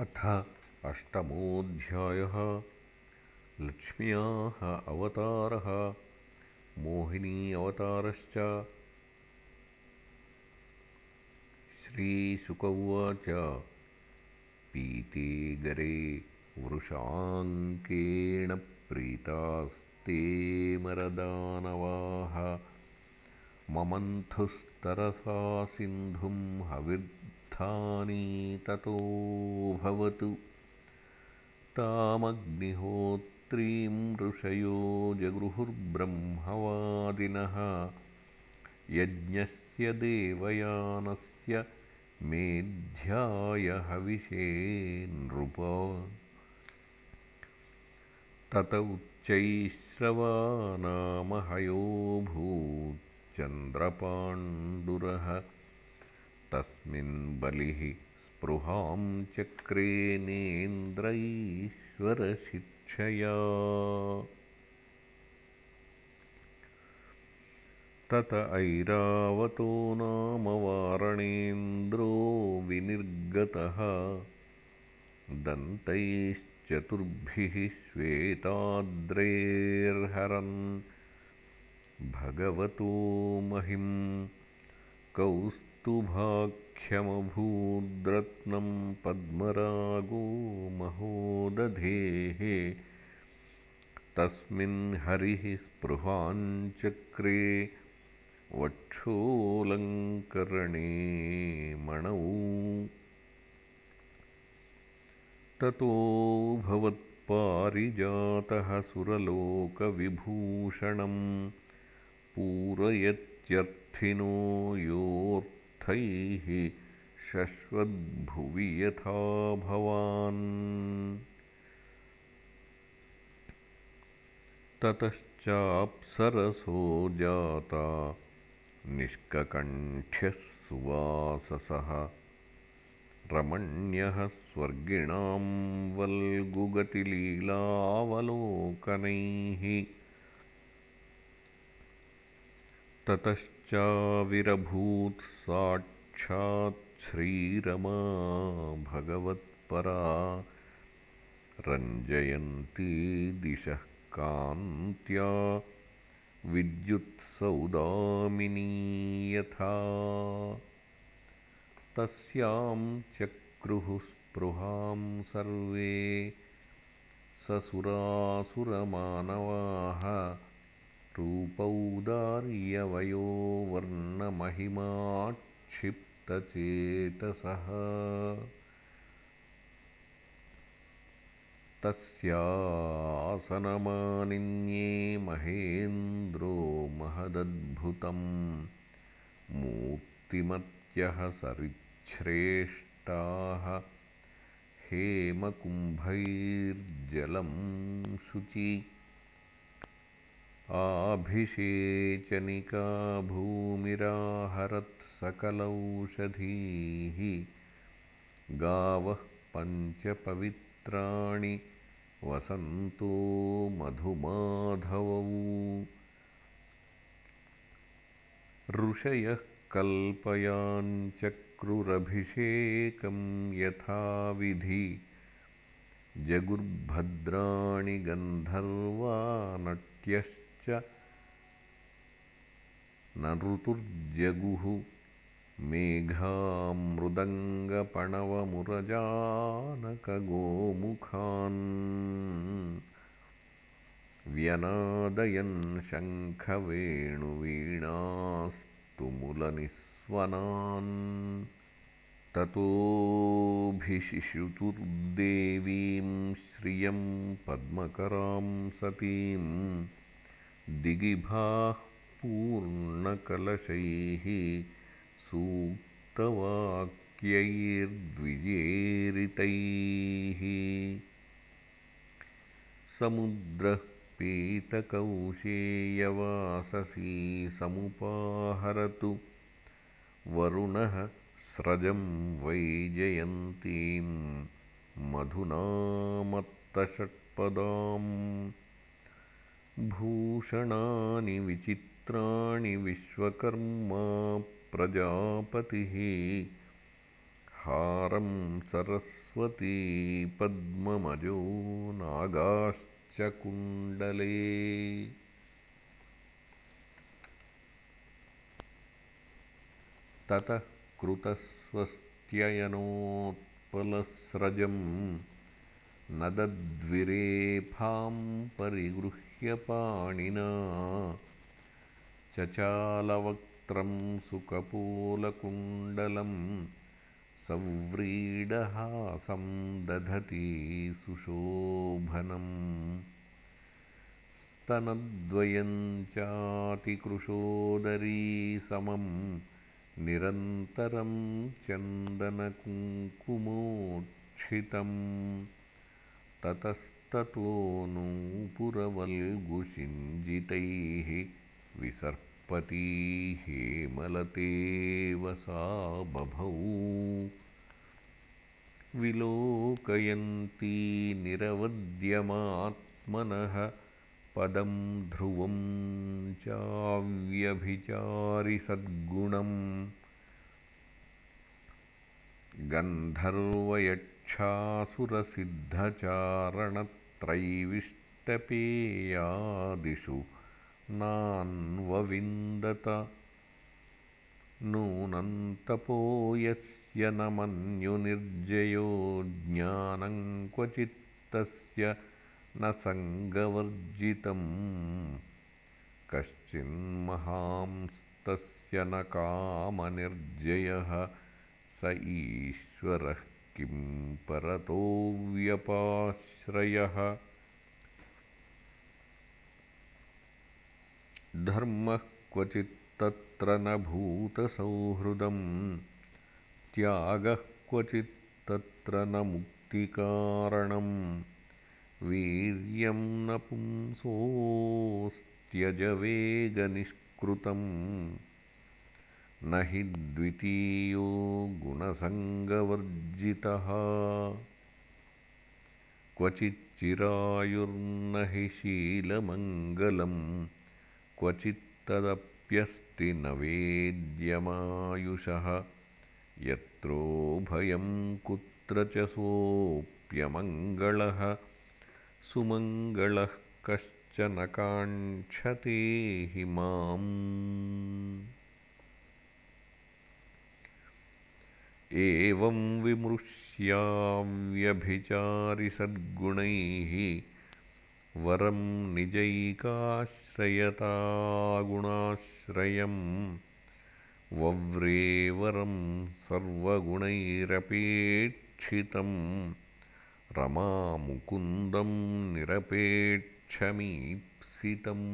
अथ अष्टमोऽध्यायः। लक्ष्म्याः अवतारः मोहिनी अवतारश्च। श्रीशुक उवाच पीते गरे वृषाङ्केण प्रीतास्ते मरदानवाः। ममन्थुस्तरसा सिन्धुं हविर्धानी ततो भवतु। तामग्निहोत्रीं ऋषयो जगृहुर्ब्रह्मवादिनः यज्ञस्य देवयानस्य मेध्यायहविषे नृप। तत उच्चैश्रवा नाम चन्द्रपाण्डुरः तस्मिन् बलिः स्पृहां चक्रेणेन्द्रैश्वरशिक्षया। तत ऐरावतो नाम वारणेन्द्रो विनिर्गतः। दन्तैश्चतुर्भिः श्वेताद्रेर्हरन्। भगवतो महिं कौस्तुभाख्यमभूद्रत्नं पद्मरागो महोदधेः तस्मिन् हरिः स्पृहाञ्चक्रे वक्षोऽलङ्करणे मणौ। ततो भवत्पारिजातः सुरलोकविभूषणम् पूरयत्यर्थिनो योऽर्थैः शश्वद्भुवि यथा भवान्। ततश्चाप्सरसो जाता निष्ककण्ठ्यः सुवाससः। रमण्यः स्वर्गिणां वल्गुगतिलीलावलोकनैः ततश्चाविरभूत् साक्षात् श्रीरमा भगवत्परा। रञ्जयन्ती दिशः कान्त्या। विद्युत्सौदामिनी यथा। तस्यां चक्रुः स्पृहां सर्वे। ससुरासुरमानवाः रूपौदार्यवयो वर्णमहिमाक्षिप्तचेतसः तस्यासनमानिन्ये महेन्द्रो महदद्भुतं मूर्तिमत्यः सरिच्छ्रेष्टाः हेमकुम्भैर्जलं शुचि आभिषेचनिका भूमिराहरत्सकलौषधीः गावः पञ्चपवित्राणि वसन्तो मधुमाधवौ। ऋषयः कल्पयाञ्चक्रुरभिषेकं यथाविधि। जगुर्भद्राणि गन्धर्वानट्यश्च न ऋतुर्जगुः मेघामृदङ्गपणवमुरजानकगोमुखान् व्यनादयन् शङ्खवेणुवीणास्तुमुलनिःस्वनान् ततोऽभिशिशुतुर्देवीं श्रियं पद्मकरां सतीं दिगिभाः पूर्णकलशैः सूक्तवाक्यैर्द्विजेरितैः। समुद्रः पीतकौशेयवाससी समुपाहरतु। वरुणः स्रजं वैजयन्तीं मधुनामत्तषट्पदाम् भूषणानि विचित्र णि विश्वकर्मा प्रजापतिः। हारं सरस्वतीं पद्ममजो नागाश्च कुण्डले ततः कृतस्वस्त्ययनोत्पलस्रजम् न दद्विरेफां परिगृह्य पाणिना चचालवक्त्रं सुकपोलकुण्डलं सव्रीडहासं दधती सुशोभनम् स्तनद्वयं चातिकृशोदरी समं निरन्तरं चन्दनकुङ्कुमोच्छितम् ततस्ततो नूपुरवल्गुषिञ्जितैः विसर्पती हेमलतेव सा बभौ विलोकयन्ती निरवद्यमात्मनः पदं ध्रुवं चाव्यभिचारिसद्गुणम् गन्धर्वयक्षासुरसिद्धचारणत्रैविष्टपेयादिषु नान्वविन्दत। नूनन्तपो यस्य न मन्युनिर्जयो ज्ञानं क्वचित्तस्य न सङ्गवर्जितम्। कश्चिन्महांस्तस्य न कामनिर्जयः स ईश्वरः किं परतो व्यपाश्रयः धर्मः क्वचित्तत्र न भूतसौहृदम् त्यागः क्वचित्तत्र न मुक्तिकारणम् वीर्यं न पुंसोऽस्त्यजवेगनिष्कृतम् न हि द्वितीयो गुणसङ्गवर्जितः क्वचिच्चिरायुर्न हि शीलमङ्गलम् क्वचित्तदप्यस्ति न वेद्यमायुषः यत्रोभयं कुत्र च सोऽप्यमङ्गलः सुमङ्गलः कश्चन काङ्क्षते हि माम्। एवं विमृश्याव्यभिचारिसद्गुणैः वरं निजैकाश्रयतागुणाश्रयम् वव्रे वरं सर्वगुणैरपेक्षितं रमामुकुन्दं निरपेक्षमीप्सितम्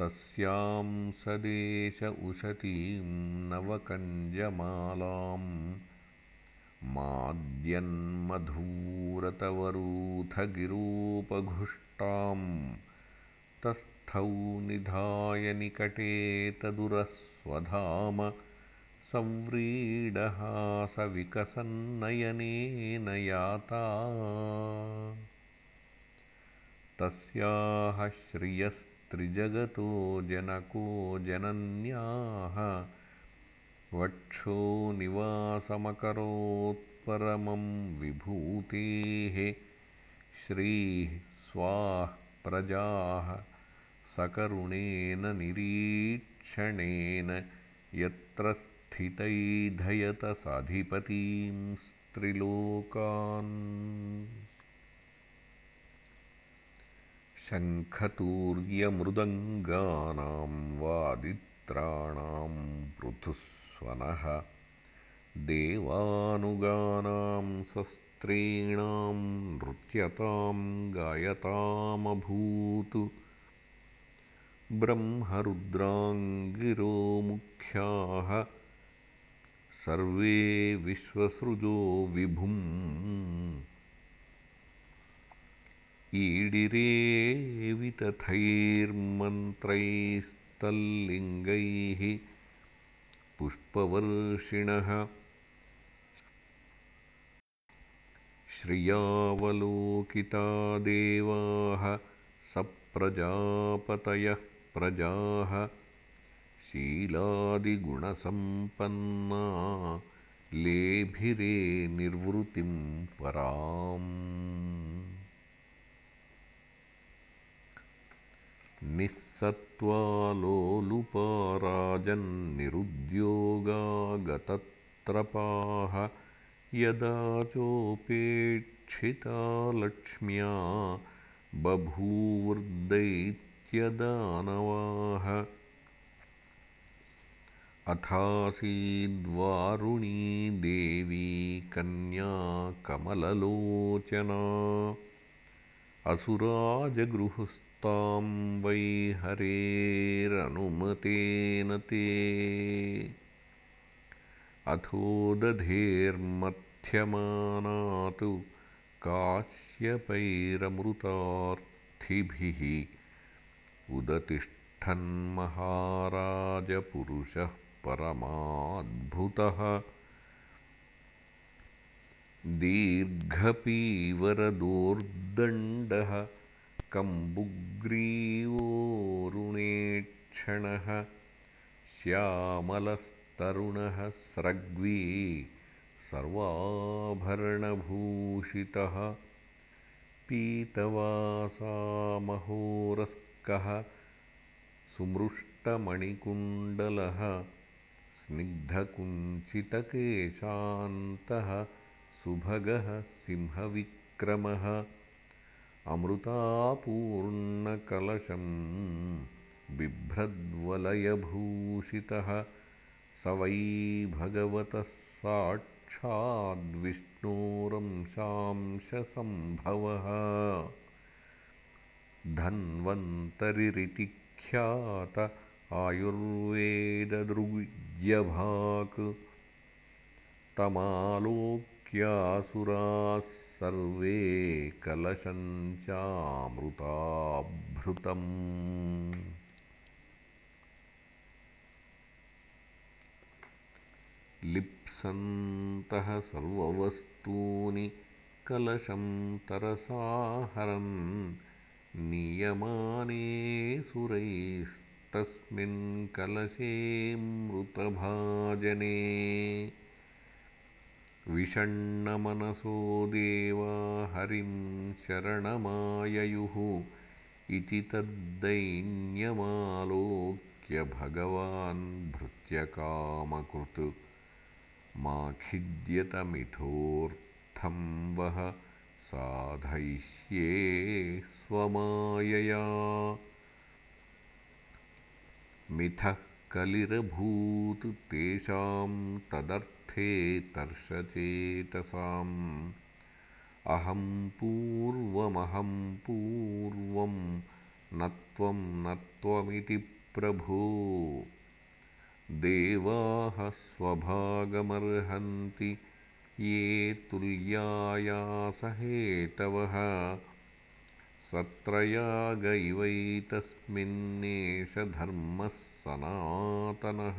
तस्यां सदेश उशतीं नवकञ्जमालां माद्यन्मधूरतवरूथगिरोपघुष्टां तस्थौ निधाय निकटे तदुरस्वधाम। संव्रीडहासविकसन्नयनेन याता। तस्याः श्रियस् त्रिजगतो जनको जनन्याः। वक्षो निवासमकरोत्परमं विभूतेः। श्रीः स्वाः प्रजाः सकरुणेन निरीक्षणेन यत्र स्थितैधयत साधिपतींस्त्रिलोकान् शङ्खतूर्यमृदङ्गानां वादित्राणां पृथुस्वनः देवानुगानां शस्त्रीणां नृत्यतां गायतामभूत्। ब्रह्मरुद्राङ्गिरो मुख्याः सर्वे विश्वसृजो विभुम् ईडिरेवितथैर्मन्त्रैस्तल्लिङ्गैः पुष्पवर्षिणः। श्रियावलोकिता देवाः सप्रजापतयः प्रजाः। शीलादिगुणसम्पन्ना लेभिरे निर्वृतिं पराम् निःसत्त्वालोलुपाराजन्निरुद्योगागतत्रपाः यदा चोपेक्षिता लक्ष्म्या बभूवुर्दैत्यदानवाः अथासीद्वारुणी देवी कन्या कमललोचना असुराजगृहुस्तां वै हरेरनुमतेन ते। अथो दधेर्मथ्यमानात् काश्यपैरमृतार्थिभिः उदतिष्ठन्महाराजपुरुषः परमाद्भुतः। दीर्घपीवरदोर्दण्डः कम्बुग्रीवोरुणेक्षणः श्यामलस्तरुणः स्रग्वी सर्वाभरणभूषितः पीतवासामहोरस्कः सुमृष्टमणिकुण्डलः स्निग्धकुञ्चितकेशान्तः सुभगः सिंहविक्रमः अमृतापूर्णकलशं बिभ्रद्वलयभूषितः स वै भगवतः साक्षाद्विष्णोरंशांशसम्भवः धन्वन्तरिरिति ख्यात आयुर्वेददृग्यभाक् तमालोक्यासुराः सर्वे कलशं चामृताभृतम् लिप्सन्तः सर्ववस्तूनि कलशं तरसाहरन् नीयमाने सुरैस्तस्मिन् कलशेऽमृतभाजने विषण्णमनसो देवा हरिं शरणमाययुः इति तद्दैन्यमालोक्य भगवान् भृत्यकामकृत्। माखिद्यतमिथोऽर्थं वः साधयिष्ये स्वमायया। मिथः कलिरभूत् तेषां तदर्थे तर्षचेतसाम् अहं पूर्वमहं पूर्वं न त्वं न त्वमिति प्रभो। देवाः स्वभागमर्हन्ति ये तुल्यायासहेतवः। सत्रयाग इवैतस्मिन्नेष धर्मः सनातनः।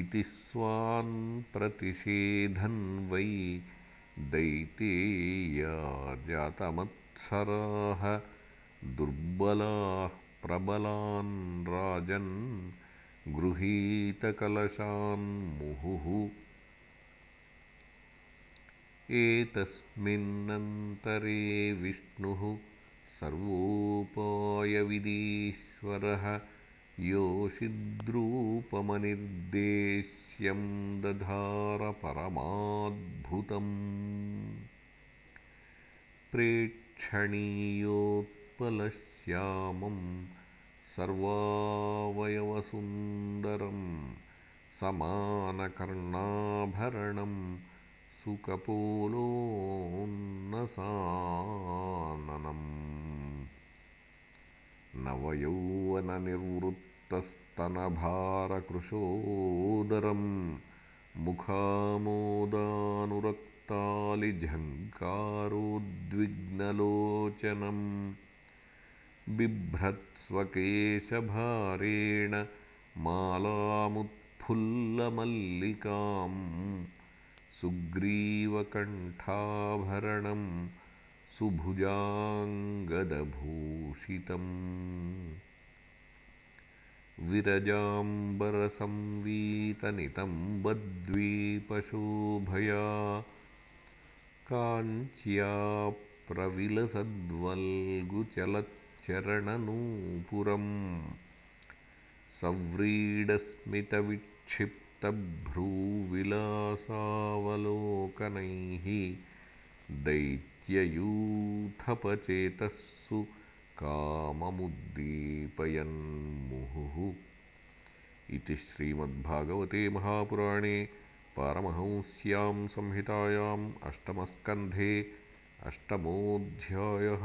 इति स्वान् प्रतिषेधन् वै दैतेया जातमत्सराः दुर्बलाः प्रबलान् राजन् गृहीतकलशान्मुहुः एतस्मिन्नन्तरे विष्णुः सर्वोपायविदीश्वरः योषिद्रूपमनिर्देश्यं दधारपरमाद्भुतम् प्रेक्षणीयोत्पलश्यामम् सर्वावयवसुन्दरं समानकर्णाभरणं सुकपोलोन्नसाननम् नवयौवननिर्वृत्तस्तनभारकृशोदरं मुखामोदानुरक्तालिझङ्कारोद्विग्नलोचनम् बिभ्रत् स्वकेशभारेण मालामुत्फुल्लमल्लिकाम् सुग्रीवकण्ठाभरणं सुभुजाङ्गदभूषितम् विरजाम्बरसंवीतनितम्बद्वीपशोभया काञ्च्या प्रविलसद्वल्गुचलच्चरणनूपुरम् सव्रीडस्मितविक्षिप्तभ्रूविलासावलोकनैः काममुद्दीपयन्मुहुः। इति श्रीमद्भागवते महापुराणे पारमहंस्यां संहितायाम् अष्टमस्कन्धे अष्टमोऽध्यायः